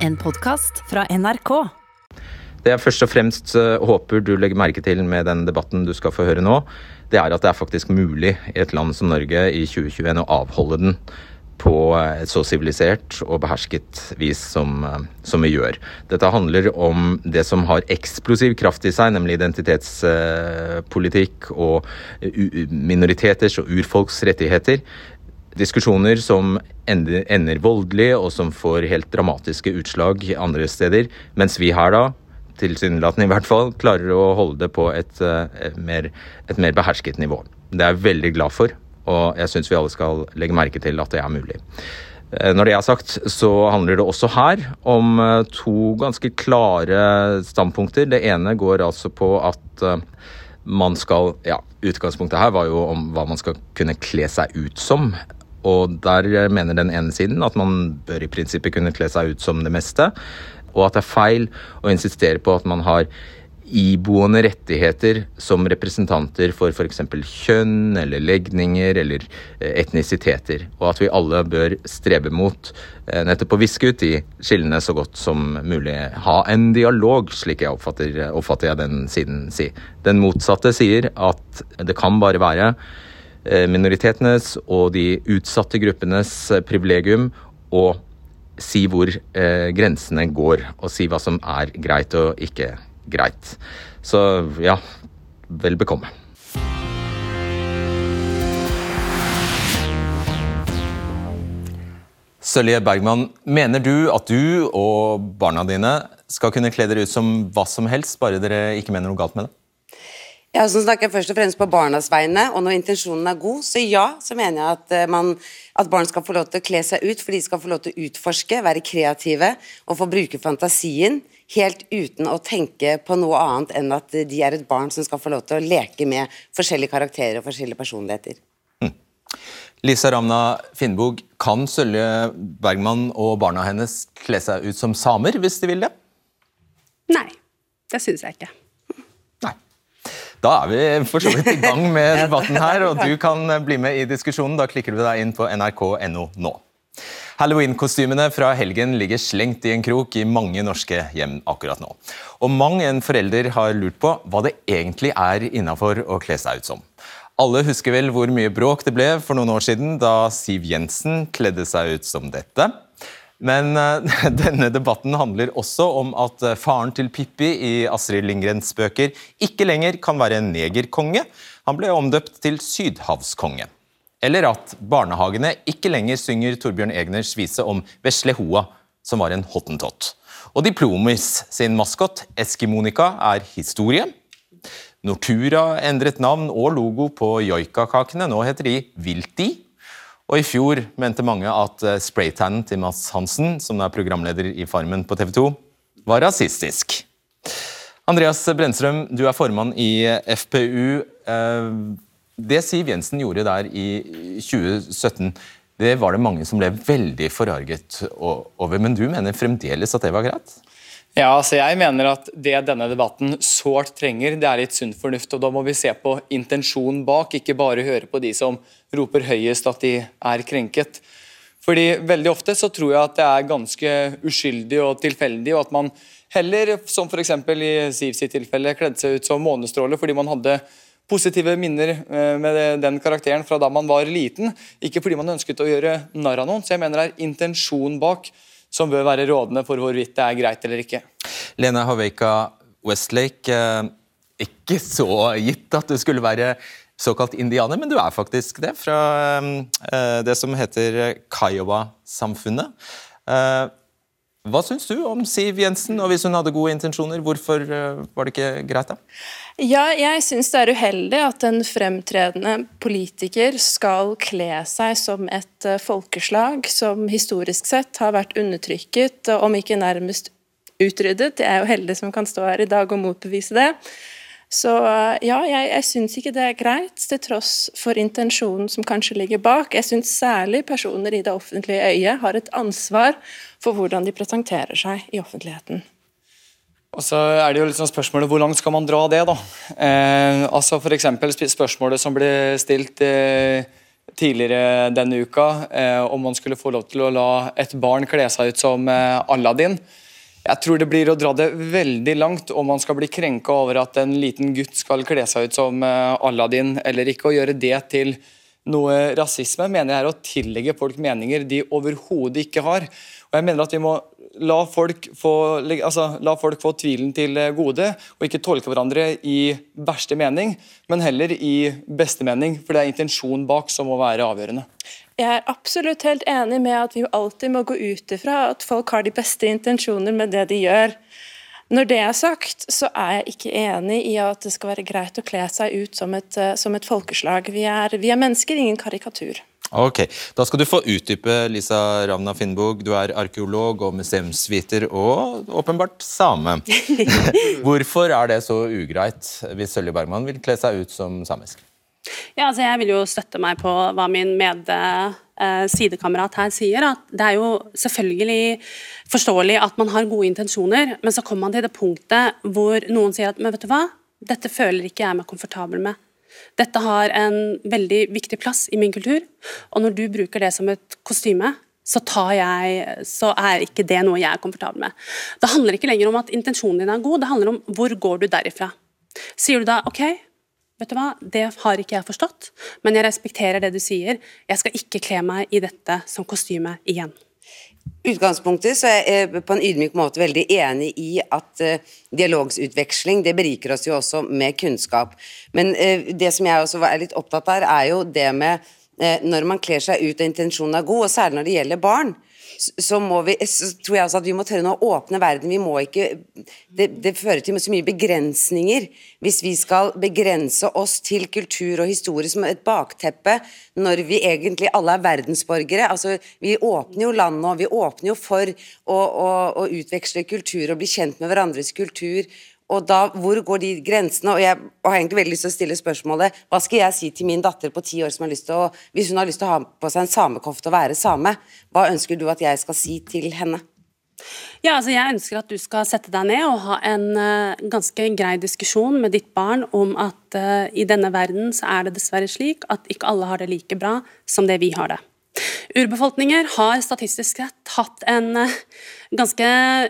En podkast fra NRK. Det jeg først og fremst eh, håper du legger merke til med den debatten du skal få høre nå, det er at det er faktisk mulig i et land som Norge i 2021 å avholde den på et så sivilisert og behersket vis som, eh, som, vi gjør. Dette handler om det som har eksplosiv kraft i seg, nemlig identitetspolitikk og minoriteters og urfolks rettigheter. Diskusjoner som ender, ender voldelig, og som får helt dramatiske utslag andre steder. Mens vi her da, tilsynelatende i hvert fall, klarer å holde det på et, et, mer, et mer behersket nivå. Det er jeg veldig glad for, og jeg syns vi alle skal legge merke til at det er mulig. Når det er sagt, så handler det også her om to ganske klare standpunkter. Det ene går altså på at man skal Ja, utgangspunktet her var jo om hva man skal kunne kle seg ut som. Og der mener den ene siden at man bør i prinsippet kunne kle seg ut som det meste, og at det er feil å insistere på at man har iboende rettigheter som representanter for f.eks. kjønn eller legninger eller etnisiteter, og at vi alle bør strebe mot nettopp å viske ut de skillene så godt som mulig. Ha en dialog, slik jeg oppfatter, oppfatter jeg den siden si. Den motsatte sier at det kan bare være minoritetenes og de utsatte gruppenes privilegium å si hvor eh, grensene går, og si hva som er greit og ikke greit. Så ja, vel bekomme. Sølje Bergman, mener du at du og barna dine skal kunne kle dere ut som hva som helst, bare dere ikke mener noe galt med det? Ja, så snakker jeg først og fremst på barnas vegne, og når intensjonen er god, så ja, så mener jeg at, man, at barn skal få lov til å kle seg ut, for de skal få lov til å utforske, være kreative og få bruke fantasien helt uten å tenke på noe annet enn at de er et barn som skal få lov til å leke med forskjellige karakterer og forskjellige personligheter. Mm. Lisa Ramna Finnbog, kan Sølje Bergman og barna hennes kle seg ut som samer hvis de vil det? Nei, det syns jeg ikke. Da er vi for så vidt i gang med debatten her, og du kan bli med i diskusjonen. Da klikker du deg inn på nrk.no nå. Halloween-kostymene fra helgen ligger slengt i en krok i mange norske hjem akkurat nå. Og mang en forelder har lurt på hva det egentlig er innafor å kle seg ut som. Alle husker vel hvor mye bråk det ble for noen år siden da Siv Jensen kledde seg ut som dette. Men uh, denne debatten handler også om at uh, faren til Pippi i Astrid Lindgrens bøker ikke lenger kan være en negerkonge. Han ble omdøpt til sydhavskonge. Eller at barnehagene ikke lenger synger Torbjørn Egners vise om vesle Hoa, som var en hottentott. Og Diplomis sin maskot, Eskimonika, er historie. Nortura endret navn og logo på joikakakene. Nå heter de Vilti. Og I fjor mente mange at eh, spraytannen til Mads Hansen, som er programleder i Farmen på TV 2, var rasistisk. Andreas Brennstrøm, du er formann i FPU. Eh, det Siv Jensen gjorde der i 2017, det var det mange som ble veldig forarget over. Men du mener fremdeles at det var greit? Ja, altså jeg mener at Det denne debatten sårt trenger, det er litt sunn fornuft. og Da må vi se på intensjonen bak, ikke bare høre på de som roper høyest at de er krenket. Fordi Veldig ofte så tror jeg at det er ganske uskyldig og tilfeldig, og at man heller, som f.eks. i Siv sitt tilfelle, kledde seg ut som månestråle fordi man hadde positive minner eh, med den karakteren fra da man var liten, ikke fordi man ønsket å gjøre narr av noen. Så jeg mener det er intensjon bak som bør være rådende for hvorvidt det er greit eller ikke. Lena Haveika Westlake, eh, ikke så gitt at du skulle være såkalt indianer, men du er faktisk det, fra eh, det som heter Kiowa-samfunnet. Eh, hva syns du om Siv Jensen, og hvis hun hadde gode intensjoner, hvorfor var det ikke greit? da? Ja, jeg syns det er uheldig at en fremtredende politiker skal kle seg som et eh, folkeslag som historisk sett har vært undertrykket, om ikke nærmest utryddet. Jeg er jo heldig som kan stå her i dag og motbevise det. Så ja, jeg, jeg syns ikke det er greit, til tross for intensjonen som kanskje ligger bak. Jeg syns særlig personer i det offentlige øyet har et ansvar for hvordan de presenterer seg i offentligheten. Og så er det jo liksom spørsmålet Hvor langt skal man dra det? da? Eh, altså F.eks. spørsmålet som ble stilt eh, tidligere denne uka, eh, om man skulle få lov til å la et barn kle seg ut som eh, Aladdin. Jeg tror det blir å dra det veldig langt om man skal bli krenka over at en liten gutt skal kle seg ut som eh, Aladdin eller ikke, og gjøre det til noe rasisme, mener jeg er å tillegge folk meninger de overhodet ikke har. Og jeg mener at vi må la folk, få, altså, la folk få tvilen til gode, og ikke tolke hverandre i verste mening, men heller i beste mening. For det er intensjonen bak som må være avgjørende. Jeg er absolutt helt enig med at vi alltid må gå ut ifra at folk har de beste intensjoner med det de gjør. Når det er sagt, så er jeg ikke enig i at det skal være greit å kle seg ut som et, eh, som et folkeslag. Vi er, vi er mennesker, ingen karikatur. Ok, Da skal du få utdype, Lisa Ravna Finnbog. Du er arkeolog og museumsviter, og åpenbart same. Hvorfor er det så ugreit hvis Sølje Bergman vil kle seg ut som samisk? Ja, altså Jeg vil jo støtte meg på hva min med eh, sidekamerat her sier. at Det er jo selvfølgelig forståelig at man har gode intensjoner, men så kommer man til det punktet hvor noen sier at men vet du hva, dette føler ikke jeg meg komfortabel med. Dette har en veldig viktig plass i min kultur, og når du bruker det som et kostyme, så, jeg, så er ikke det noe jeg er komfortabel med. Det handler ikke lenger om at intensjonen din er god, det handler om hvor går du derifra. Sier du da OK, vet du hva, det har ikke jeg forstått, men jeg respekterer det du sier, jeg skal ikke kle meg i dette som kostyme igjen. Utgangspunktet så er jeg på en ydmyk måte veldig enig i at uh, dialogsutveksling det beriker oss jo også med kunnskap. Men uh, det som jeg også er litt opptatt av, er jo det med uh, når man kler seg ut og intensjonen er god, og særlig når det gjelder barn så, må vi, så tror jeg også at vi må tørre å åpne verden. Vi må ikke det, det, fører til så mye begrensninger hvis vi skal begrense oss til kultur og historie som et bakteppe, når vi egentlig alle er verdensborgere. Altså, vi åpner jo landet, og vi åpner jo for å, å, å utveksle kultur og bli kjent med hverandres kultur og da, hvor går de grensene? Og jeg har egentlig veldig lyst til å stille spørsmålet hva skal jeg si til min datter på ti år som har lyst til å Hvis hun har lyst til å ha på seg en samekofte og være same, hva ønsker du at jeg skal si til henne? Ja, altså Jeg ønsker at du skal sette deg ned og ha en uh, ganske grei diskusjon med ditt barn om at uh, i denne verden så er det dessverre slik at ikke alle har det like bra som det vi har det. Urbefolkninger har statistisk sett hatt en uh, ganske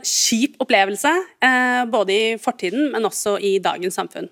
kjip opplevelse, eh, både i fortiden, men også i dagens samfunn.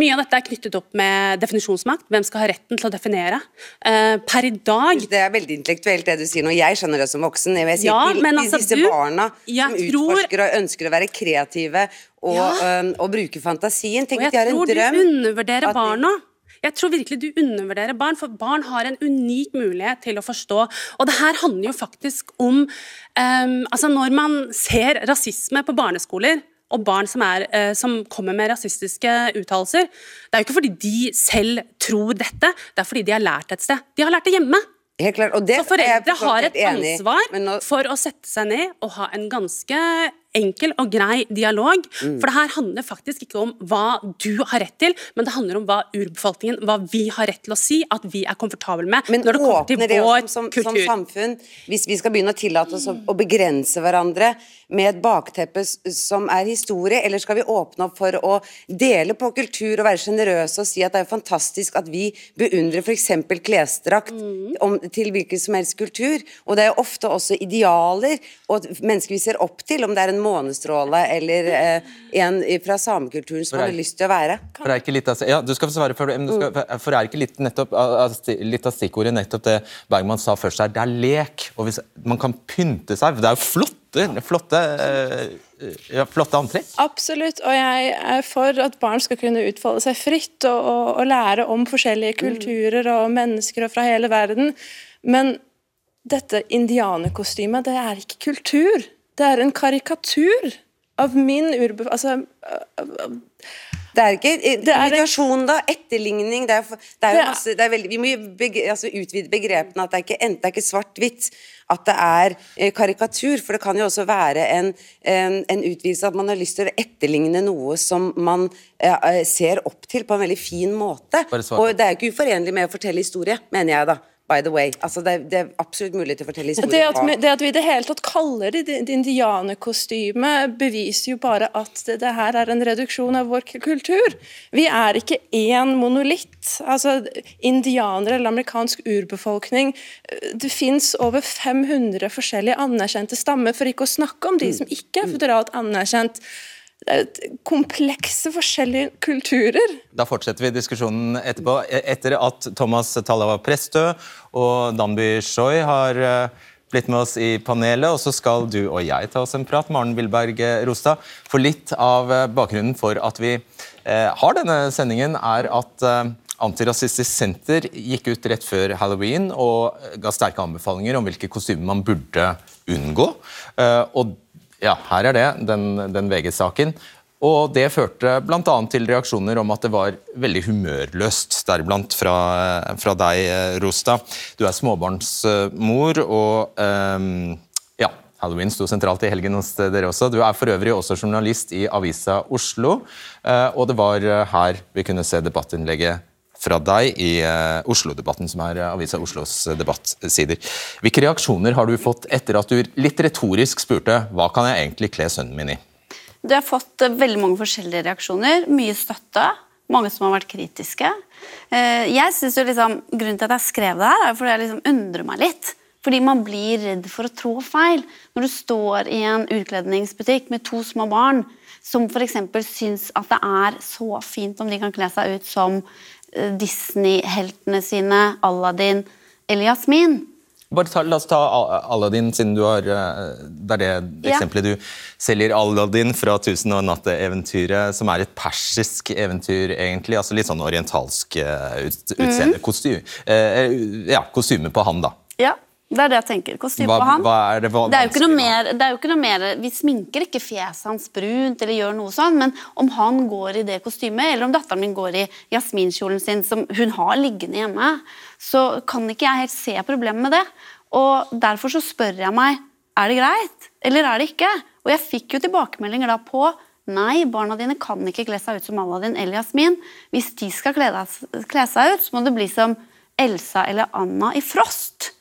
Mye av dette er knyttet opp med definisjonsmakt. Hvem skal ha retten til å definere? Eh, per i dag Det er veldig intellektuelt det du sier nå. Jeg skjønner det som voksen. Jeg vil si ja, til, altså, disse du, barna som utforsker og ønsker å være kreative og, ja. um, og bruke fantasien. Tenk at de har en drøm. Og Jeg tror du undervurderer barna. Jeg tror virkelig du undervurderer barn, for barn har en unik mulighet til å forstå. Og det her handler jo faktisk om um, Altså, når man ser rasisme på barneskoler, og barn som, er, uh, som kommer med rasistiske uttalelser, det er jo ikke fordi de selv tror dette, det er fordi de har lært et sted. De har lært det hjemme. Helt klart, og det så foreldre har et ansvar nå... for å sette seg ned og ha en ganske enkel og grei dialog. Mm. For det her handler faktisk ikke om hva du har rett til, men det handler om hva urbefolkningen, hva vi har rett til å si at vi er komfortable med men når det kommer til det vår som, kultur. Som samfunn, hvis vi skal begynne å tillate oss å, å begrense hverandre med et bakteppe som er historie, eller skal vi åpne opp for å dele på kultur og være sjenerøse og si at det er fantastisk at vi beundrer f.eks. klesdrakt mm. til hvilken som helst kultur, og det er ofte også idealer og mennesker vi ser opp til, om det er en månestråle eller eh, en fra samekulturen som har lyst til å være. For det er ikke litt av, ja, du skal få svare, for, skal, for er ikke litt, nettopp, litt av stikkordet nettopp det Bergman sa først her, det er lek. og hvis Man kan pynte seg. Det er jo flotte, flotte eh, ja, flotte antrekk. Absolutt, og jeg er for at barn skal kunne utfolde seg fritt og, og, og lære om forskjellige kulturer og mennesker og fra hele verden. Men dette indianerkostymet, det er ikke kultur. Det er en karikatur av min urbe... Altså det er ikke imitasjon, da. Etterligning. Det er, det er jo masse det er veldig, Vi må begre, altså, utvide begrepene. At det er ikke enten det er ikke svart-hvitt. At det er eh, karikatur. For det kan jo også være en, en, en, utvidelse at man har lyst til å etterligne noe som man eh, eh ser opp til på en veldig fin måte. Og det er jo ikke uforenlig med å fortelle historie, mener jeg da. By the way. Altså, det, det er absolutt mulig til å fortelle Det historier at, vi, det at vi i det hele tatt kaller det det indianerkostyme, beviser jo bare at det, det her er en reduksjon av vår kultur. Vi er ikke én monolitt. Altså, indianere eller amerikansk urbefolkning Det fins over 500 forskjellige anerkjente stammer, for ikke å snakke om de som ikke er føderalt anerkjent. Komplekse forskjellige kulturer. Da fortsetter vi diskusjonen etterpå. E- Etter at Thomas Tallava Prestø og Danby Choi har eh, blitt med oss i panelet, og så skal du og jeg ta oss en prat, Maren Wilberg eh, Rostad. For litt av eh, bakgrunnen for at vi har denne sendingen, er at Antirasistisk Senter gikk ut rett før halloween og ga sterke anbefalinger om hvilke kostymer man burde unngå. Og ja, her er det, den, den VG-saken. Og Det førte bl.a. til reaksjoner om at det var veldig humørløst, deriblant fra, fra deg, eh, Rosta. Du er småbarnsmor, og um, ja, halloween sto sentralt i helgen hos dere også. Du er for øvrig også journalist i Avisa Oslo, eh, og det var eh, her vi kunne se debattinnlegget fra deg i eh, Oslo-debatten, som er eh, Avisa Oslos eh, debattsider. Hvilke reaksjoner har du fått etter at du litt retorisk spurte hva kan jeg egentlig kle sønnen min i? Du har fått veldig mange forskjellige reaksjoner. Mye støtte. Mange som har vært kritiske. Jeg synes jo liksom, Grunnen til at jeg skrev det her, er fordi jeg liksom undrer meg litt. Fordi man blir redd for å trå feil. Når du står i en utkledningsbutikk med to små barn som f.eks. syns at det er så fint om de kan kle seg ut som Disney-heltene sine, Aladdin eller Jasmin. Ta, La oss ta Al- Aladdin, siden du har eh, Det er det Ja. eksempelet du selger. Aladdin fra 'Tusen og en natt'-eventyret, som er et persisk eventyr, egentlig. altså Litt sånn orientalsk eh, Mhm. utseende. Kostyme, eh, ja, kostyme på han, da. Ja, det er det jeg tenker. Kostyme på han. er det, Det er, jo mer, det er jo ikke noe mer Vi sminker ikke fjeset hans brunt, eller gjør noe sånn, men om han går i det kostymet, eller om datteren min går i jasminkjolen sin, som hun har liggende hjemme, så kan ikke jeg helt se problemet med det. Og Derfor så spør jeg meg er det greit, eller er det ikke. Og jeg fikk jo tilbakemeldinger da på Nei, barna dine kan ikke kle seg ut som Aladdin eller Jasmin. Hvis de skal kle, kle seg ut, så må det bli som Elsa eller Anna i Frost.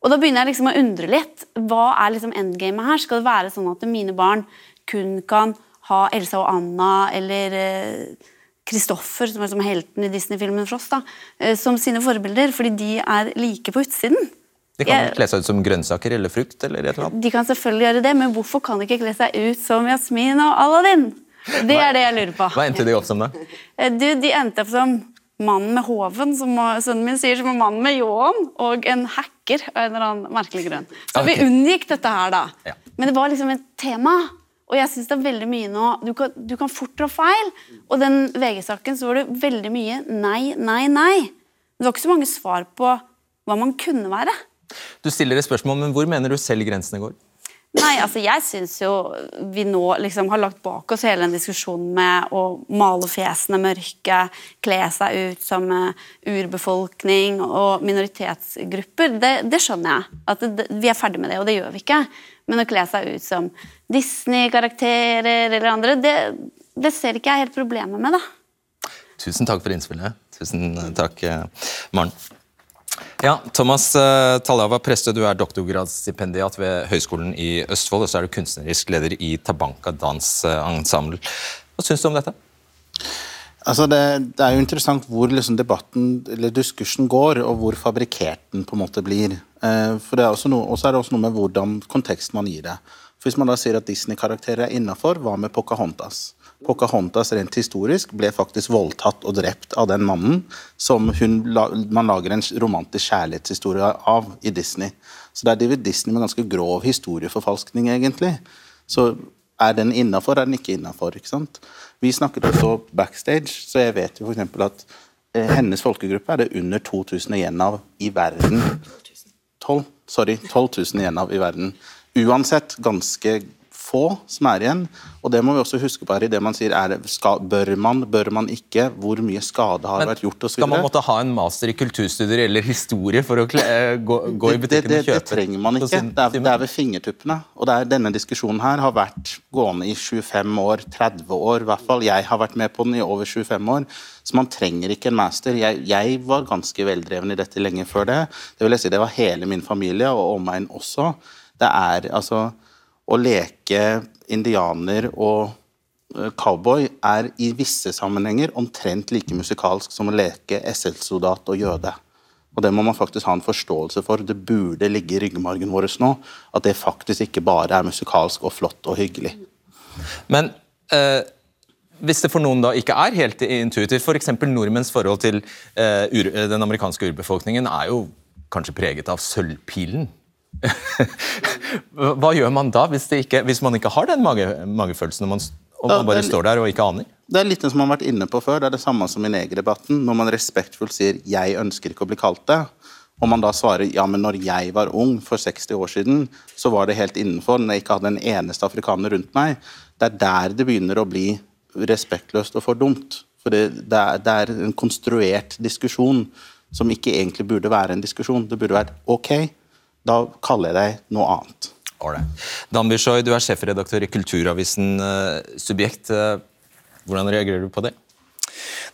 Og da begynner jeg liksom å undre litt. Hva er liksom endgamet her? Skal det være sånn at mine barn kun kan ha Elsa og Anna eller Kristoffer, som er som helten i Disney-filmen Frost, da, eh, som sine forbilder, fordi de er like på utsiden? De kan kle seg ut som grønnsaker eller frukt eller et eller annet. De kan selvfølgelig gjøre det, men hvorfor kan de ikke kle seg ut som Jasmin og Aladdin? Det er det jeg lurer på. Hva endte de opp som, da? Eh, Du, de endte opp som mannen med hoven, som sønnen min sier, som er mannen med ljåen, og en hacker av en eller annen merkelig grunn. Så okay. vi unngikk dette her, da. Ja. Men det var liksom et tema. Og jeg synes det er veldig mye nå Du kan, du kan fort trå feil. Og den VG-saken så var det veldig mye nei, nei, nei. Det var ikke så mange svar på hva man kunne være. Du stiller et spørsmål, men hvor mener du selv grensene går? Nei, altså jeg syns jo vi nå liksom har lagt bak oss hele den diskusjonen med å male fjesene mørke, kle seg ut som eh, urbefolkning og minoritetsgrupper. Det, det skjønner jeg. At det, vi er ferdig med det, og det gjør vi ikke. Men å kle seg ut som Disney-karakterer eller andre, det, det ser ikke jeg helt problemet med, da. Tusen takk for innspillet. Tusen takk, eh, Maren. Ja, Thomas eh, Tallava Prestø, du er doktorgradsstipendiat ved Høgskolen i Østfold, og så er du kunstnerisk leder i Tabanka Dans eh. Hva syns du om dette? Altså det, det er jo interessant hvor liksom debatten eller diskursen går, og hvor fabrikkert den på en måte blir. Eh, for det er også noe, er det også noe med hvordan kontekst man gir det. For Hvis man da sier at Disney-karakterer er innafor, hva med Pocahontas? Pocahontas rent historisk ble faktisk voldtatt og drept av den mannen som hun, man lager en romantisk kjærlighetshistorie av i Disney. Så det er David Disney med ganske grov historieforfalskning, egentlig. Så er den innafor, er den ikke innafor? Vi snakket også backstage, så jeg vet jo f.eks. at eh, hennes folkegruppe er det under 2000 igjen av i verden. 12, sorry, 12 000 igjen av i verden. Uansett ganske få som er igjen. Og det må vi også huske på her i det man sier er skal, Bør man, bør man ikke? Hvor mye skade har Men vært gjort osv. Skal man måtte ha en master i kulturstudier eller historie for å eh, gå, gå i det, butikken det, og kjøpe? det trenger man ikke. Det er, det er ved fingertuppene. Og det er, denne diskusjonen her har vært gående i 25 år, 30 år i hvert fall. Jeg har vært med på den i over 25 år. Så man trenger ikke en master. Jeg, jeg var ganske veldreven i dette lenge før det. Det vil jeg si, det var hele min familie, og omegn også. Det er altså Å leke indianer og eh, cowboy er i visse sammenhenger omtrent like musikalsk som å leke SL-soldat og jøde. Og det må man faktisk ha en forståelse for. Det burde ligge i ryggmargen vår nå at det faktisk ikke bare er musikalsk og flott og hyggelig. Men eh, hvis det for noen da ikke er helt intuitivt, f.eks. For nordmenns forhold til eh, den amerikanske urbefolkningen er jo kanskje preget av sølvpilen. Hva gjør man da, hvis, det ikke, hvis man ikke har den mage, magefølelsen, og man, og man bare står der og ikke aner? Det er litt det som man har vært inne på før. Det er det samme som i negerdebatten. Når man respektfullt sier 'jeg ønsker ikke å bli kalt det', og man da svarer 'ja, men når jeg var ung for 60 år siden, så var det helt innenfor når jeg ikke hadde en eneste afrikaner rundt meg', det er der det begynner å bli respektløst og for dumt. For det, det, er, det er en konstruert diskusjon som ikke egentlig burde være en diskusjon. Det burde vært 'ok, da kaller jeg deg noe annet'. Right. Dan Bishoy, du er sjefredaktør i kulturavisen eh, Subjekt. Eh, hvordan reagerer du på det?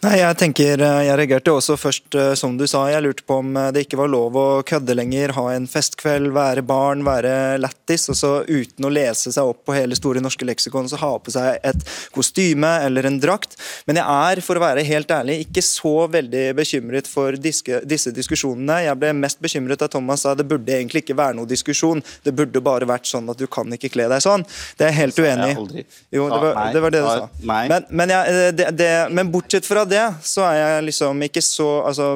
Nei, jeg tenker, eh, jeg reagerte også først, eh, som du sa. Jeg lurte på om eh, det ikke var lov å kødde lenger, ha en festkveld, være barn, være lættis, og så uten å lese seg opp på hele Store norske leksikon, så ha på seg et kostyme eller en drakt. Men jeg er, for å være helt ærlig, ikke så veldig bekymret for diske, disse diskusjonene. Jeg ble mest bekymret da Thomas sa det burde egentlig ikke være noe diskusjon. Det burde bare vært sånn at du kan ikke kle deg sånn. Det er jeg helt uenig i. Jo, det var det, var det du sa. Men, men, jeg, det, det, men bortsett fra det, så er jeg liksom ikke så altså,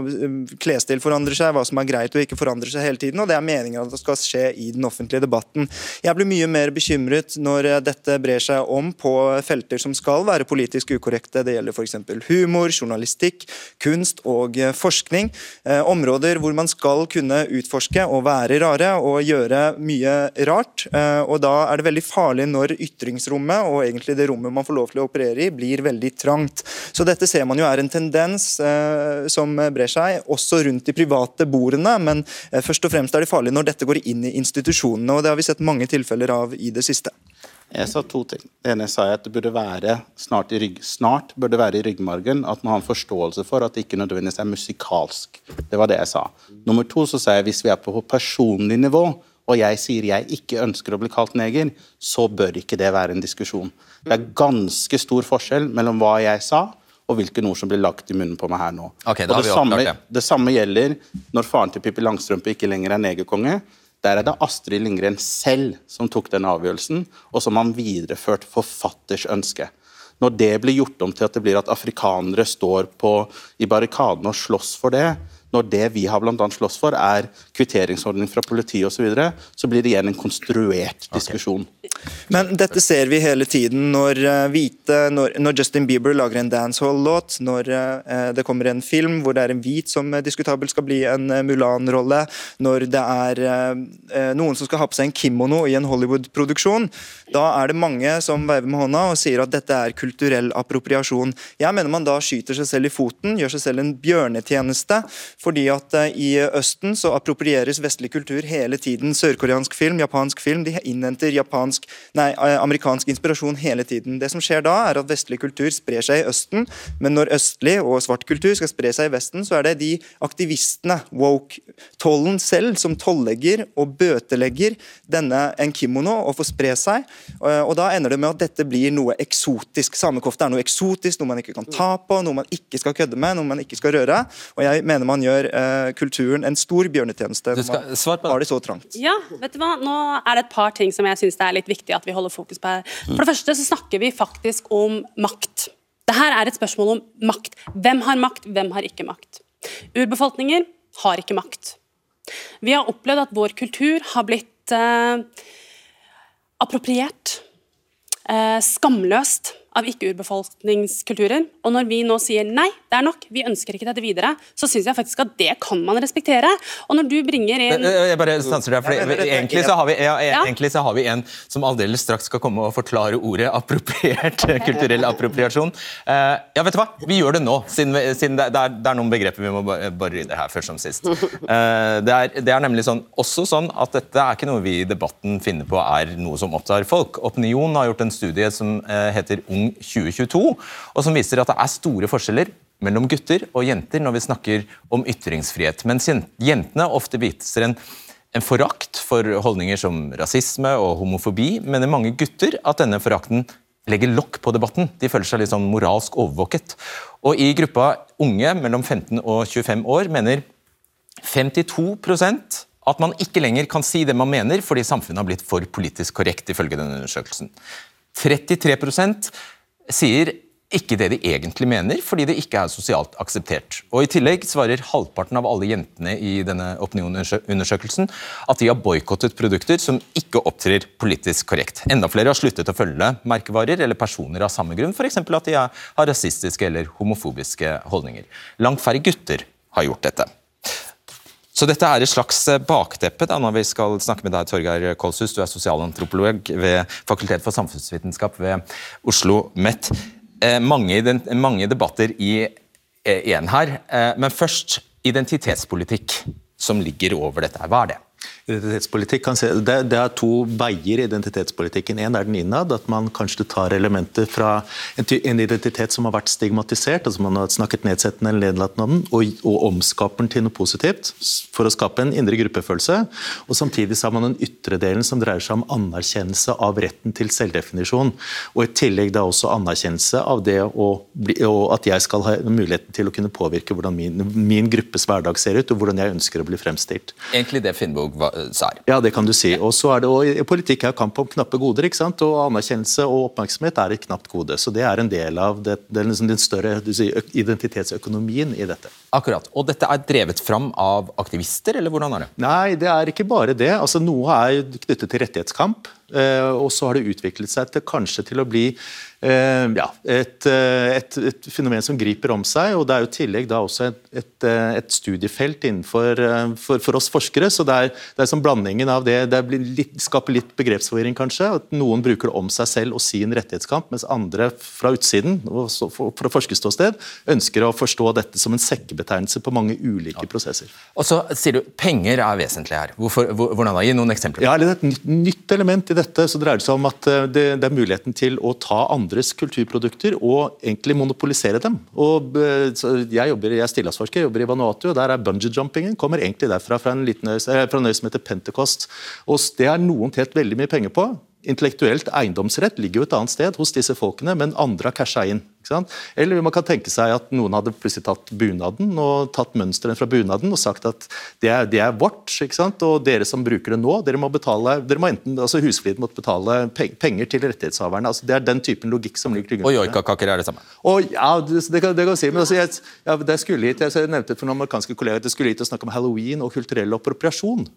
Klesstil forandrer seg, hva som er greit og ikke forandrer seg hele tiden, og det er meningen at det skal skje i den offentlige debatten. Jeg blir mye mer bekymret når eh, dette brer seg om på felter som skal være politisk ukorrekte. Det gjelder f.eks. humor, journalistikk, kunst og eh, forskning. Eh, områder hvor man skal kunne utforske og være rare og gjøre mye rart. Og da er det veldig farlig når ytringsrommet, og egentlig det rommet man får lov til å operere i, blir veldig trangt. Så dette ser man jo er en tendens eh, som brer seg, også rundt de private bordene. Men eh, først og fremst er det farlig når dette går inn i institusjonene, og det har vi sett mange tilfeller av i det siste. Jeg sa to ting. Det ene sa jeg at det burde være snart, i rygg, snart burde være i ryggmargen at man har en forståelse for at det ikke nødvendigvis er musikalsk. Det var det jeg sa. Nummer to så sa jeg hvis vi er på personlig nivå, og jeg sier jeg ikke ønsker å bli kalt neger, så bør ikke det være en diskusjon. Det er ganske stor forskjell mellom hva jeg sa, og hvilke ord som blir lagt i munnen på meg her nå. Okay, og det, samme, det. det samme gjelder når faren til Pippi Langstrømpe ikke lenger er negerkonge. Der er det Astrid Lindgren selv som tok den avgjørelsen, og som han videreført forfatters ønske. Når det blir gjort om til at det blir at afrikanere står på, i barrikadene og slåss for det, når det vi har blant annet slåss for, er kvitteringsordning fra politiet osv., så, videre, så blir det igjen en konstruert diskusjon. Men dette ser vi hele tiden når eh, hvite Når, når Justin Bieber lager en dancehall-låt, når eh, det kommer en film hvor det er en hvit som eh, diskutabelt skal bli en eh, Mulan-rolle, når det er eh, noen som skal ha på seg en kimono i en Hollywood-produksjon, da er det mange som veiver med hånda og sier at dette er kulturell appropriasjon. Jeg mener man da skyter seg selv i foten, gjør seg selv en bjørnetjeneste, fordi at eh, i Østen så approprieres vestlig kultur hele tiden. Sørkoreansk film, japansk film, de innhenter japansk, nei, eh, amerikansk inspirasjon hele tiden. Det som skjer da, er at vestlig kultur sprer seg i Østen, men når østlig og svart kultur skal spre seg i Vesten, så er det de aktivistene, woke-tollen selv, som tollegger og bøtelegger denne en kimono og får spre seg. Eh, Og da ender det med at dette blir noe eksotisk. Samekofte er noe eksotisk, noe man ikke kan ta på, noe man ikke skal kødde med, noe man ikke skal røre. Og jeg mener man gjør eh, kulturen en stor bjørnetjeneste Du når skal- man svar på det. har det så trangt. Ja, vet du hva? Nå er det et par ting som jeg syns det er litt viktig at vi holder fokus på her. For det første så snakker vi faktisk om makt. Det her er et spørsmål om makt. Hvem har makt, hvem har ikke makt? Urbefolkninger har ikke makt. Vi har opplevd at vår kultur har blitt eh, appropriert, eh, skamløst av ikke-urbefolkningskulturer. Og når vi nå sier nei, det er nok, vi ønsker ikke dette videre, så syns jeg faktisk at det kan man respektere. Og når du bringer inn Jeg bare stanser deg, for egentlig så, har vi, ja, egentlig så har vi en som aldeles straks skal komme og forklare ordet appropriert, kulturell appropriasjon. Uh, ja, vet du hva? Vi gjør det nå, siden, vi, siden det, er, det, er, noen begreper vi må bare rydde her først som sist. Uh, det, er, det er nemlig sånn, også sånn at dette er ikke noe vi i debatten finner på er noe som opptar folk. Opinion har gjort en studie som heter Ung 2022, og som viser at det er store forskjeller mellom gutter og jenter når vi snakker om ytringsfrihet. Mens jentene ofte viser en, en forakt for holdninger som rasisme og homofobi, mener mange gutter at denne forakten legger lokk på debatten. De føler seg litt sånn moralsk overvåket. Og I gruppa unge mellom 15 og 25 år mener 52% at man ikke lenger kan si det man mener fordi samfunnet har blitt for politisk korrekt, ifølge denne undersøkelsen. 33% sier ikke det de egentlig mener, fordi det ikke er sosialt akseptert. Og I tillegg svarer halvparten av alle jentene i denne opinionundersøkelsen at de har boikottet produkter som ikke opptrer politisk korrekt. Enda flere har sluttet å følge merkevarer eller personer av samme grunn, f.eks. at de har rasistiske eller homofobiske holdninger. Langt færre gutter har gjort dette. Så dette er et slags bakteppe da, når vi skal snakke med deg, Torgeir Kolshus. Du er sosialantropolog ved Fakultet for samfunnsvitenskap ved Oslo MET. Eh, mange, mange, debatter i én eh, her. Eh, men først identitetspolitikk, som ligger over dette. Hva er det? Identitetspolitikk se, det, det, er to veier i identitetspolitikken. En er den innad, at man kanskje tar elementer fra en, en, identitet som har vært stigmatisert, altså man har snakket nedsettende eller nedlatende om den, og, og omskaper den til noe positivt for å skape en indre gruppefølelse. Og Samtidig så har man den ytre delen som dreier seg om anerkjennelse av retten til selvdefinisjon. Og i tillegg da også anerkjennelse av det å bli, og at jeg skal ha muligheten til å kunne påvirke hvordan min, min gruppes hverdag ser ut, og hvordan jeg ønsker å bli fremstilt. Egentlig det Finnbog var sær. Ja, det kan du si. Og så er det, også, Politikk er kamp om knappe goder. ikke sant? Og Anerkjennelse og oppmerksomhet er et knapt gode. Så Det er en del av det, det liksom den større sier, identitetsøkonomien i dette. Akkurat. Og dette er drevet fram av aktivister, eller hvordan er det? Nei, det er ikke bare det. Altså Noe er knyttet til rettighetskamp. Eh, og så har det utviklet seg til kanskje til å bli Eh, ja, et, eh, et, et, fenomen som griper om seg. og Det er jo i tillegg da også et, et studiefelt innenfor for, for, oss forskere. så Det er, det er som blandingen av det Det litt, skaper litt begrepsforvirring, kanskje. at Noen bruker det om seg selv og sin rettighetskamp, mens andre fra utsiden og fra forskerståsted ønsker å forstå dette som en sekkebetegnelse på mange ulike ja. prosesser. Og så sier du penger er vesentlig her. Hvorfor, hvordan da? Gi noen eksempler. Ja, Et nytt, element i dette så dreier det seg om at det, det er muligheten til å ta andres kulturprodukter og egentlig monopolisere dem. Og, eh, jeg, jobber, jeg er stillasforsker, jobber i Vanuatu, og der er bungee-jumpingen kommer egentlig derfra, fra en liten fra en øy som heter Pentecost. Og Det er noen tjent veldig mye penger på. Intellektuelt eiendomsrett ligger jo et annet sted hos disse folkene, men andre har casha inn. Eller man kan tenke seg at noen hadde plutselig tatt bunaden og tatt mønsteret fra bunaden og sagt at det er, det er vårt, og dere som bruker det nå, dere må betale dere må enten, altså Husflid måtte betale penger til rettighetshaverne. altså Det er den typen logikk som ligger til grunn. Og joikakaker er det samme? Og, ja, det, det, kan, det kan si, men altså, jeg, ja, det skulle hit, jeg nevnte for noen amerikanske kolleger at det skulle hit å snakke om halloween og kulturell appropriasjon.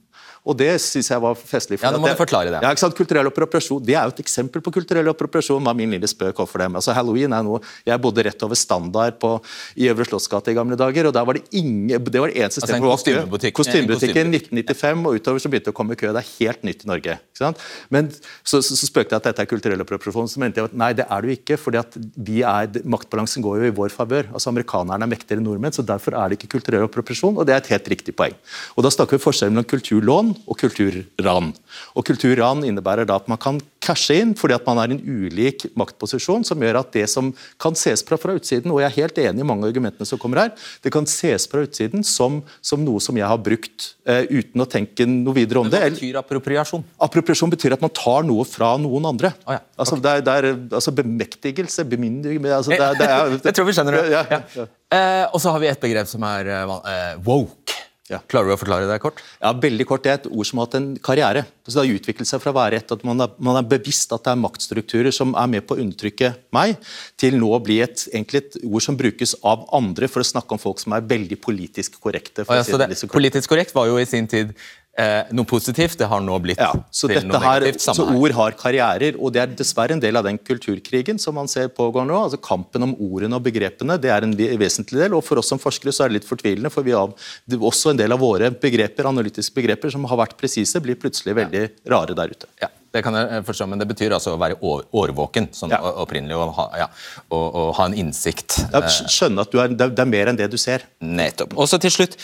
Og det syns jeg var festlig. ja, nå må du forklare det. Ja, ikke sant? Kulturell appropriasjon, Det er jo et eksempel på kulturell appropriasjon. var min lille spøk overfor dem. Altså, Halloween er noe Jeg bodde rett over Standard på, i Øvre Slottsgate i gamle dager, og der var det ingen Det var det eneste stedet altså, kostymebutikk. Kostymebutikken 1995, og utover så begynte det å komme kø. Det er helt nytt i Norge. ikke sant? Men så, så, så spøkte jeg at dette er kulturell appropriasjon, så mente jeg at nei, det er det jo ikke. fordi at vi er, Maktbalansen går jo i vår favør. Altså, amerikanerne er mektigere enn nordmenn, så derfor er det ikke kulturell appropriasjon, og det er et helt riktig poeng. Og Da snakker vi forskjellen mellom kulturlån og kulturran. Og Kulturran innebærer da at man kan cashe inn fordi at man er i en ulik maktposisjon, som gjør at det som kan ses fra fra utsiden, og jeg er helt enig i mange av argumentene som kommer her, det kan ses fra utsiden som, som noe som jeg har brukt uh, uten å tenke noe videre om det. Hva betyr appropriasjon? Appropriasjon betyr at man tar noe fra noen andre. Oh, ja. okay. altså, det, er, det er, altså bemektigelse, bemyndigelse altså, det, det, er, det, tror vi skjønner det. Ja, ja, uh, og så har vi et begrep som er uh, woke. Ja. Klarer du å forklare det kort? Ja, veldig kort. Det er et ord som har hatt en karriere. Så det har utviklet seg fra å være et at man er, man er, bevisst at det er maktstrukturer som er med på å undertrykke meg, til nå å bli et, et ord som brukes av andre for å snakke om folk som er veldig politisk korrekte. Ja, si det, politisk korrekt var jo i sin tid eh, noe positivt. Det har nå blitt ja, så til noe her, negativt. Så ord har karrierer, og det er dessverre en del av den kulturkrigen som man ser pågår nå. altså Kampen om ordene og begrepene det er en vesentlig del. og For oss som forskere så er det litt fortvilende, for vi har også en del av våre begreper, analytiske begreper som har vært presise, blir plutselig veldig rare der ute. Ja. Det kan jeg forstå, men det betyr altså å være årvåken, sånn ja. opprinnelig, og ha, ja, og, og ha, en innsikt. Ja, skjønne at er, det er mer enn det du ser. Nettopp. Og så til slutt,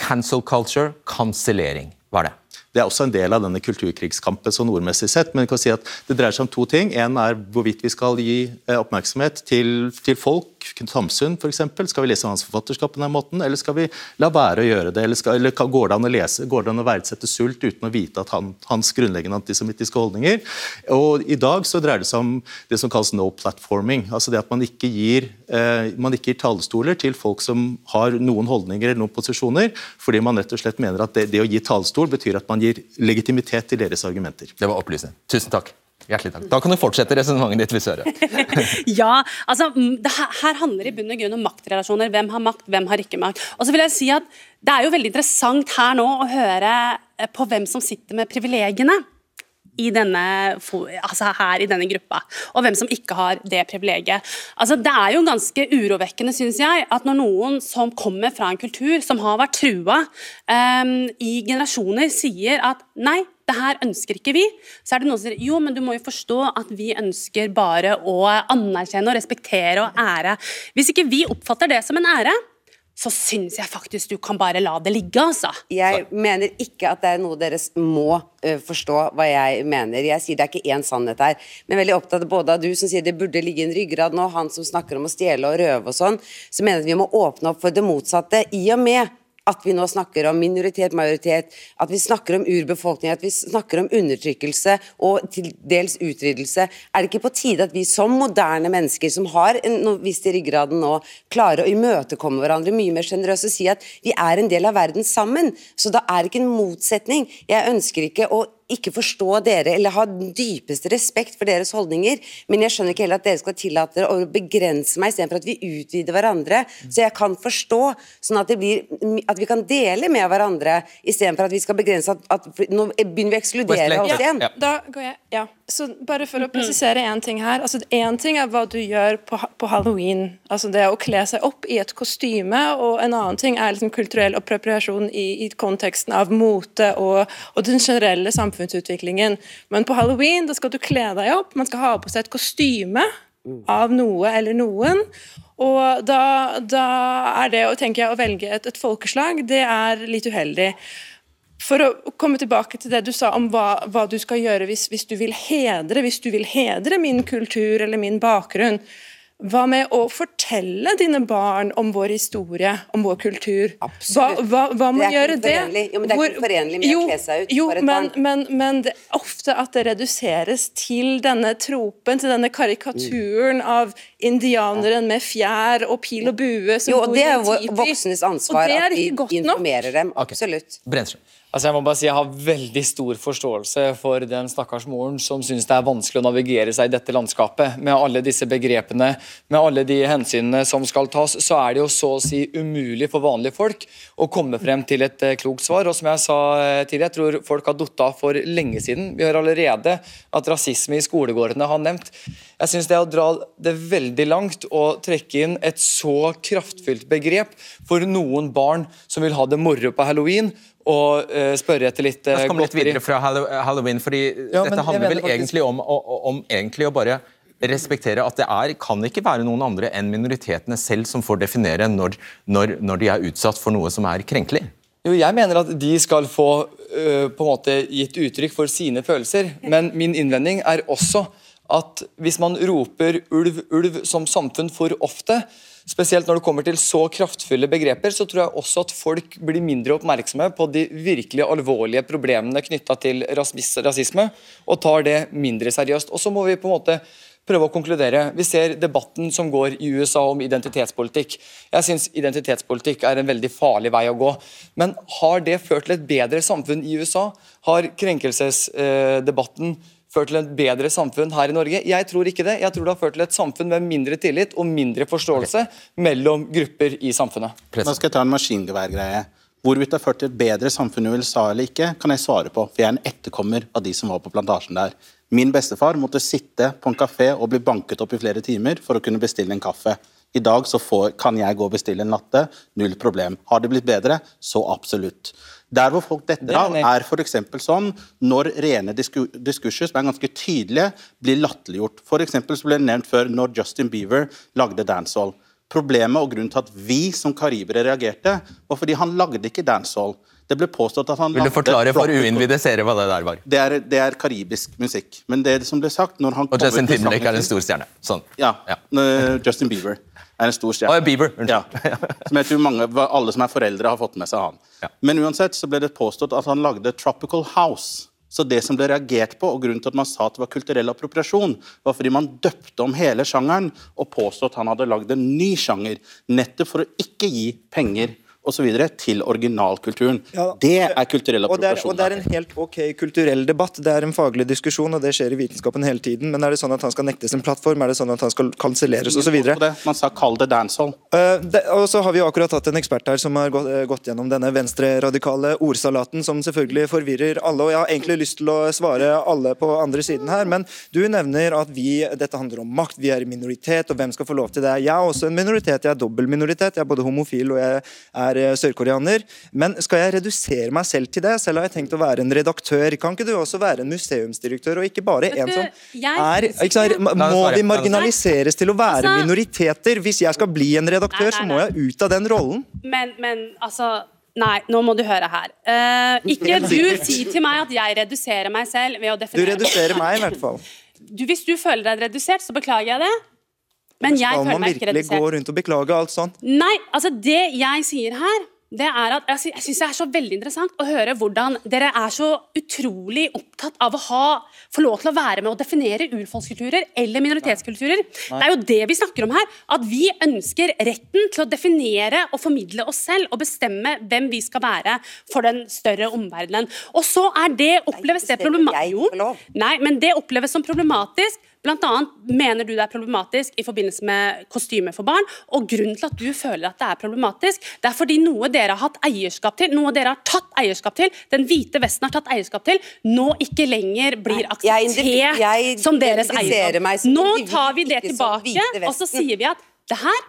cancel culture, kansellering. Hva er det? Det er også en del av denne kulturkrigskampen så nordmessig sett. Men jeg kan si at det dreier seg om to ting. En er hvorvidt vi skal gi eh, oppmerksomhet til, til folk. Samsund f.eks. Skal vi lese hans forfatterskap på den måten, eller skal vi la være å gjøre det? Eller, skal, eller går det lese, går det an å verdsette sult uten å vite at han, hans grunnleggende antisemittiske holdninger? Og I dag så dreier det seg om det som kalles no platforming. altså det at Man ikke gir, eh, gir talestoler til folk som har noen holdninger eller noen posisjoner, fordi man rett og slett mener at det, det å gi talestol betyr at man gir legitimitet til deres argumenter. Det var opplysende. Tusen takk. Hjertelig takk. Da kan du fortsette resonnementet ditt. hvis hører. ja, altså, det her, her handler i bunn og grunn om maktrelasjoner. Hvem har makt, hvem har ikke makt. Og så vil jeg si at Det er jo veldig interessant her nå å høre eh, på hvem som sitter med privilegiene i denne, altså her i denne gruppa, og hvem som ikke har det privilegiet. Altså, det er jo ganske urovekkende, syns jeg, at når noen som kommer fra en kultur som har vært trua um, i generasjoner, sier at nei, det her ønsker ikke vi, så er det noen som sier jo, men du må jo forstå at vi ønsker bare å anerkjenne og respektere og ære. Hvis ikke vi oppfatter det som en ære, så syns jeg faktisk du kan bare la det ligge, altså. Jeg mener ikke at det er noe deres må forstå hva jeg mener. Jeg sier det er ikke én sannhet her, men veldig opptatt både av du som sier det burde ligge i en ryggrad nå, han som snakker om å stjele og røve og sånn, så mener at vi må åpne opp for det motsatte, i og med at vi nå snakker om minoritet, majoritet, at vi snakker om urbefolkning, at vi snakker om undertrykkelse og til dels utryddelse. Er det ikke på tide at vi som moderne mennesker, som har noe viss ryggraden nå, klarer å imøtekomme hverandre mye mer sjenerøst og si at vi er en del av verden sammen? Så da er det ikke en motsetning. Jeg ønsker ikke å ikke forstå dere eller ha den dypeste respekt for deres holdninger, men jeg skjønner ikke heller at dere skal tillate å begrense meg istedenfor at vi utvider hverandre, så jeg kan forstå, sånn at, blir, at vi kan dele med hverandre istedenfor at vi skal begrense at, at Nå begynner vi å ekskludere oss igjen. Ja, da går jeg, ja. Så bare for å presisere én ting her. altså Én ting er hva du gjør på, på, halloween, altså det å kle seg opp i et kostyme, og en annen ting er liksom kulturell appropriasjon i, i konteksten av mote og, og den generelle samfunnsutviklingen. Men på halloween da skal du kle deg opp, man skal ha på seg et kostyme av noe eller noen. Og da, da er det tenker jeg, å velge et, et, folkeslag, det er litt uheldig. For å komme tilbake til det du sa om hva, hva du skal gjøre hvis, hvis, du vil hedre, hvis du vil hedre min kultur eller min bakgrunn, hva med å fortelle dine barn om vår historie, om vår kultur? Absolutt. Hva, hva, hva må det gjøre det? Jo, men det er ikke forenlig med jo, å kle seg ut jo, for et men, barn. Men, men det, ofte at det reduseres til denne tropen, til denne karikaturen mm. av indianeren med fjær og pil og bue som jo, og Det er jo voksnes ansvar at vi informerer dem. Absolutt. Okay. Altså jeg må bare si jeg har veldig stor forståelse for den stakkars moren som syns det er vanskelig å navigere seg i dette landskapet. Med alle disse begrepene, med alle de hensynene som skal tas, så er det jo så å si umulig for vanlige folk å komme frem til et uh, klokt svar. Og som jeg sa uh, tidligere, jeg tror folk har datt av for lenge siden. Vi hører allerede at rasisme i skolegårdene har nevnt. Jeg syns det er å dra det veldig langt å trekke inn et så kraftfullt begrep for noen barn som vil ha det moro på halloween og uh, spørre etter litt uh, La oss komme litt videre fra halloween, fordi ja, dette handler vel faktisk... egentlig om, om, om egentlig å bare respektere at det er, kan ikke være noen andre enn minoritetene selv som får definere når, når, når de er utsatt for noe som er krenkelig. Jo, jeg mener at de skal få uh, på en måte gitt uttrykk for sine følelser, men min innvending er også at hvis man roper ulv, ulv som samfunn for ofte, spesielt når det kommer til så kraftfulle begreper, så tror jeg også at folk blir mindre oppmerksomme på de virkelig alvorlige problemene knytta til rasisme, og tar det mindre seriøst. Og så må vi på en måte prøve å konkludere. Vi ser debatten som går i USA om identitetspolitikk. Jeg syns identitetspolitikk er en veldig farlig vei å gå. Men har det ført til et bedre samfunn i USA? Har krenkelsesdebatten ført til et bedre samfunn her i Norge? Jeg tror ikke det. Jeg tror det har ført til et samfunn med mindre tillit og mindre forståelse okay. mellom grupper i samfunnet. Nå skal jeg ta en maskingeværgreie. Hvorvidt det har ført til et bedre samfunn i USA eller ikke, kan jeg svare på, for jeg er en etterkommer av de som var på plantasjen der. Min bestefar måtte sitte på en kafé og bli banket opp i flere timer for å kunne bestille en kaffe. I dag så får, kan jeg gå og bestille en latte, null problem. Har det blitt bedre? Så absolutt. Der hvor folk detter av, er f.eks. sånn når rene diskurser som er ganske tydelige, blir latterliggjort. F.eks. så ble det nevnt før når Justin Bieber lagde dancehall. Problemet og grunnen til at vi som karibere reagerte, var fordi han lagde ikke dancehall. Det ble påstått at han Vil du forklare for uinnvidde seere hva det der var? Det er, det er karibisk musikk. Men det som ble sagt når han Og Justin Timberlake er en stor stjerne. Sånn. Ja. ja. Justin Bieber er en stor stjerne. Oh, Bieber. Ja. Som jeg tror mange, alle som er foreldre, har fått med seg han. Ja. Men uansett så ble det påstått at han lagde Tropical House. Så det som ble reagert på, og grunnen til at man sa at det var kulturell appropriasjon, var fordi man døpte om hele sjangeren og påstod at han hadde lagd en ny sjanger, nettopp for å ikke gi penger osv. til originalkulturen. Ja, det er kulturell appropriasjon. Og er, og det er en helt ok kulturell debatt. Det er en faglig diskusjon, og det skjer i vitenskapen hele tiden. Men er det sånn at han skal nektes en plattform? Er det sånn at han skal kanselleres osv.? Man sa kall det dancehall. Uh, og så har vi jo akkurat hatt en ekspert her som har gått, uh, gått gjennom denne venstreradikale ordsalaten, som selvfølgelig forvirrer alle. Og jeg har egentlig lyst til å svare alle på andre siden her, men du nevner at vi, dette handler om makt, vi er i minoritet, og hvem skal få lov til det? Jeg er også en minoritet, jeg er dobbel minoritet. Jeg er både homofil og jeg er er sørkoreaner. Men skal jeg redusere meg selv til det? Selv har jeg tenkt å være en redaktør. Kan ikke du også være en museumsdirektør, og ikke bare en som er Må vi marginaliseres til å være altså- minoriteter? Hvis jeg skal bli en redaktør, så må jeg ut av den rollen. Men, men altså Nei, nå må du høre her. Uh, ikke du si til meg at jeg reduserer meg selv ved å definere Du reduserer meg, i hvert fall. Du, hvis du føler deg redusert, så beklager jeg det. Men jeg føler meg ikke. Skal man virkelig gå rundt og beklage alt sånt? Nei, altså det jeg sier her det er at Jeg, synes syns det er så veldig interessant å høre hvordan dere er så utrolig opptatt av å ha, få lov til å være med og definere urfolkskulturer eller minoritetskulturer. Nei. Det er jo det vi snakker om her. At vi ønsker retten til å definere og formidle oss selv og bestemme hvem vi skal være for den større omverdenen. Og så er det oppleves det problematisk. Nei, men det oppleves som problematisk Annet mener du det er problematisk i forbindelse med kostyme for barn. og Grunnen til at du føler at det er problematisk, det er fordi noe dere har hatt eierskap til, noe dere har tatt eierskap til, den hvite Vesten har tatt eierskap til, nå ikke lenger blir akseptert jeg, jeg, som deres eierskap. Nå tar vi det tilbake, og så sier vi at det her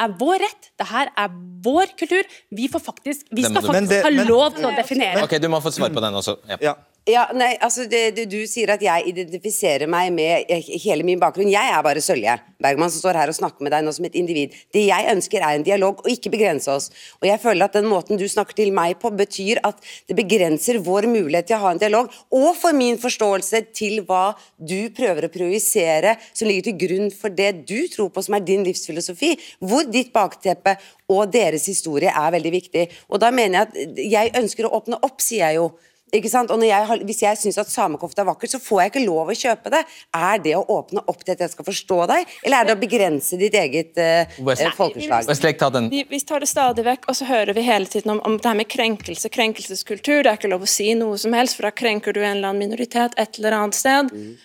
er vår rett, det her er vår kultur. Vi, faktisk, vi skal faktisk ha lov til å definere. Ok, Du må få svar på den også. Ja. ja. Ja, nei, altså det, det, Du sier at jeg identifiserer meg med hele min bakgrunn. Jeg er bare Sølje Bergman som står her og snakker med deg nå som et individ. Det jeg ønsker er en dialog, og ikke begrense oss. Og jeg føler at den måten du snakker til meg på, betyr at det begrenser vår mulighet til å ha en dialog, og for min forståelse til hva du prøver å projisere som ligger til grunn for det du tror på som er din livsfilosofi, hvor ditt bakteppe og deres historie er veldig viktig. Og da mener jeg at jeg ønsker å åpne opp, sier jeg jo. Ikke sant? Og jeg har, Hvis jeg syns at samekofte er vakkert, så får jeg ikke lov å kjøpe det. Er det å åpne opp til at jeg skal forstå deg, eller er det å begrense ditt eget uh, West, folkeslag? Ta. Vi, vi, tar det stadig vekk, og så hører vi hele tiden om, om det her med krenkelse, krenkelseskultur. Det er ikke lov å si noe som helst, for da krenker du en eller annen minoritet et eller annet sted. Mm.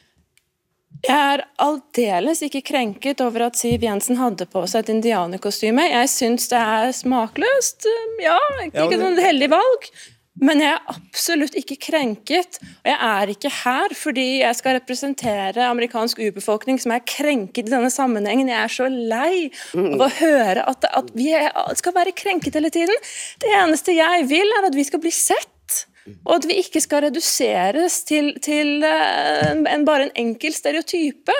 Jeg er aldeles ikke krenket over at Siv Jensen hadde på seg et indianerkostyme. Jeg syns det er smakløst. Ja, ikke, ikke noe heldig valg. Men jeg er absolutt ikke krenket. Og jeg er ikke her fordi jeg skal representere amerikansk urbefolkning som er krenket i denne sammenhengen. Jeg er så lei av å høre at, at vi skal være krenket hele tiden. Det eneste jeg vil, er at vi skal bli sett. Og at vi ikke skal reduseres til, til uh, en, bare en enkel stereotype.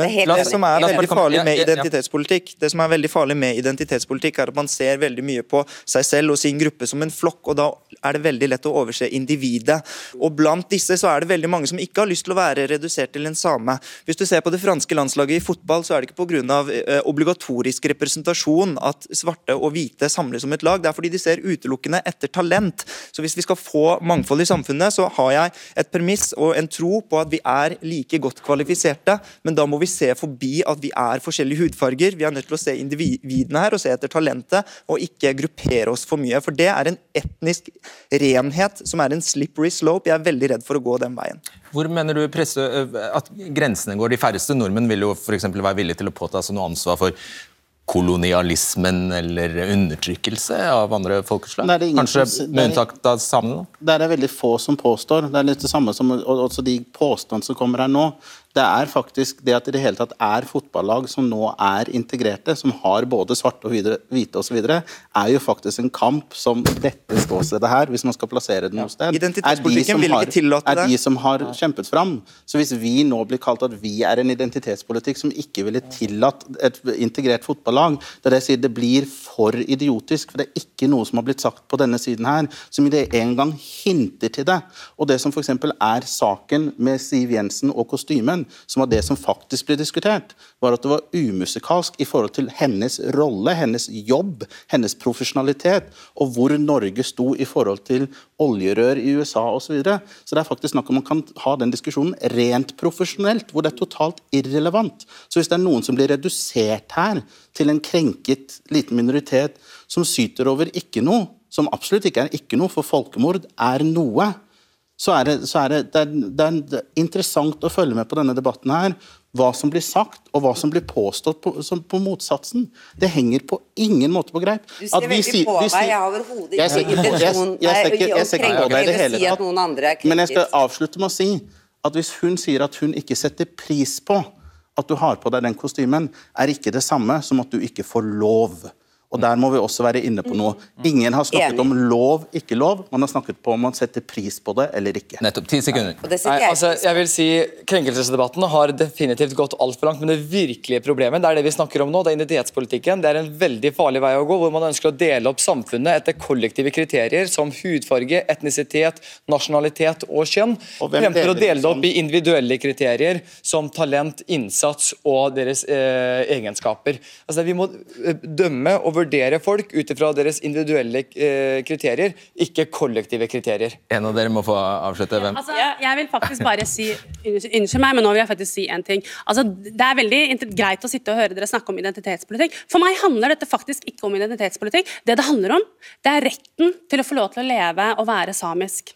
Men det som er veldig farlig med identitetspolitikk, det som er veldig farlig med identitetspolitikk, er at man ser veldig mye på seg selv og sin gruppe som en flokk, og da er det veldig lett å overse individet. Og blant disse så er det veldig mange som ikke har lyst til å være redusert til en same. Hvis du ser på det franske landslaget i fotball, så er det ikke pga. Uh, obligatorisk representasjon at svarte og hvite samles som et lag, det er fordi de ser utelukkende etter talent. Så hvis vi skal få mangfold i samfunnet, så har jeg et premiss og en tro på at vi er like godt kvalifiserte, men da må vi se forbi at vi er forskjellige hudfarger. Vi er nødt til å se individene her og se etter talentet, og ikke gruppere oss for mye. For det er en etnisk renhet som er en slippery slope. Jeg er veldig redd for å gå den veien. Hvor mener du presse, at grensene går? De færreste nordmenn vil jo for være villige til å påta seg noe ansvar for kolonialismen eller undertrykkelse av andre folkeslag? Nei, det Kanskje med unntak av samene? Det er det veldig få som påstår. Det er litt det samme som også de påstandene som kommer her nå. Det er faktisk det at det i det hele tatt er fotballag som nå er integrerte, som har både svarte og videre- hvite osv., er jo faktisk en kamp som dette ståstedet her, hvis man skal plassere det noe sted, er de som har, er de som har kjempet fram. Så hvis vi nå blir kalt at vi er en identitetspolitikk som ikke ville tillatt et integrert fotballag, det er det jeg sier, det blir for idiotisk, for det er ikke noe som har blitt sagt på denne siden her, som i det en gang hinter til det. Og det som f.eks. er saken med Siv Jensen og kostymen, som var det som faktisk ble diskutert, var at det var umusikalsk i forhold til hennes rolle, hennes jobb, hennes profesjonalitet, og hvor Norge sto i forhold til oljerør i USA osv. Så, videre. så det er faktisk snakk om man kan ha den diskusjonen rent profesjonelt, hvor det er totalt irrelevant. Så hvis det er noen som blir redusert her til en krenket liten minoritet som syter over ikke noe, som absolutt ikke er ikke noe, for folkemord er noe, så er det, så er det, det, er, det er er interessant å følge med på denne debatten her. Hva som blir sagt, og hva som blir påstått på, som, på motsatsen. Det henger på ingen måte på greip. Du ser veldig sier- på meg. Jeg har overhodet ikke intensjon nei, å si at noen andre er Men jeg skal avslutte med å si at hvis hun sier at hun ikke setter pris på at du har på deg den kostymen, er ikke det samme som at du ikke får lov. Og Der må vi også være inne på noe. Ingen har snakket Enig. om lov, ikke lov. Man har snakket på om man setter pris på det eller ikke. Nettopp. Ti sekunder. Nei, altså, jeg vil si Krenkelsesdebatten har definitivt gått altfor langt. Men det virkelige problemet det er det vi snakker om nå, det er identitetspolitikken. Det er en veldig farlig vei å gå, hvor man ønsker å dele opp samfunnet etter kollektive kriterier som hudfarge, etnisitet, nasjonalitet og kjønn. Og hvem Fremfor å dele det opp sånn? i individuelle kriterier som talent, innsats og deres eh, egenskaper. Altså, vi må eh, dømme og vurdere folk ut ifra deres individuelle eh, kriterier, ikke kollektive kriterier. En av dere må få avslutte. Hvem? Altså, jeg vil faktisk bare si unnskyld meg, men nå vil jeg faktisk si en ting. Altså, det er veldig greit å sitte og høre dere snakke om identitetspolitikk. For meg handler dette faktisk ikke om identitetspolitikk. Det det handler om, det er retten til å få lov til å leve og være samisk.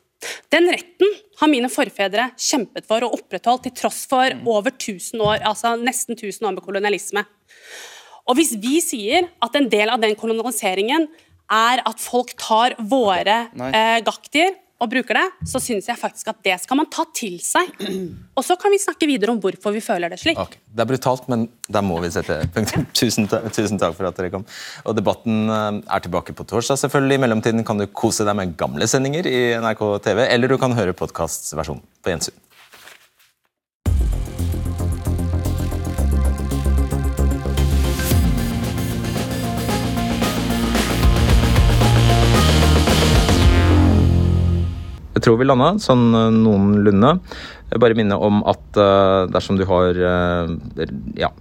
Den retten har mine forfedre kjempet for og opprettholdt til tross for over 1000 år, altså nesten 1000 år med kolonialisme. Og hvis vi sier at en del av den kolonialiseringen er at folk tar våre eh, gaktier og bruker det, så syns jeg faktisk at det skal man ta til seg. Og så kan vi snakke videre om hvorfor vi føler det slik. Okay. Det er brutalt, men der må vi sette punktum. Tusen, tusen takk for at dere kom. Og Debatten eh, er tilbake på torsdag. selvfølgelig. I mellomtiden kan du kose deg med gamle sendinger i NRK TV, eller du kan høre podkastversjonen på gjensyn. Jeg tror vi landa sånn eh, noenlunde. Jeg bare minne om at eh, dersom du har eh, ja,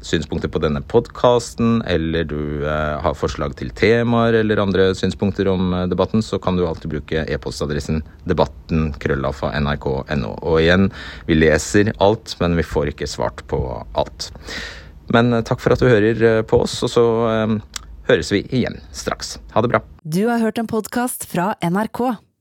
synspunkter på denne podkasten, eller du har forslag til temaer eller andre synspunkter om debatten, så kan du alltid bruke e-postadressen debatten krøllafa nrk.no. Og igjen, vi leser alt, men vi får ikke svart på alt. Men takk for at du hører på oss, og så høres vi igjen straks. Ha det bra. Du har hørt en podkast fra NRK.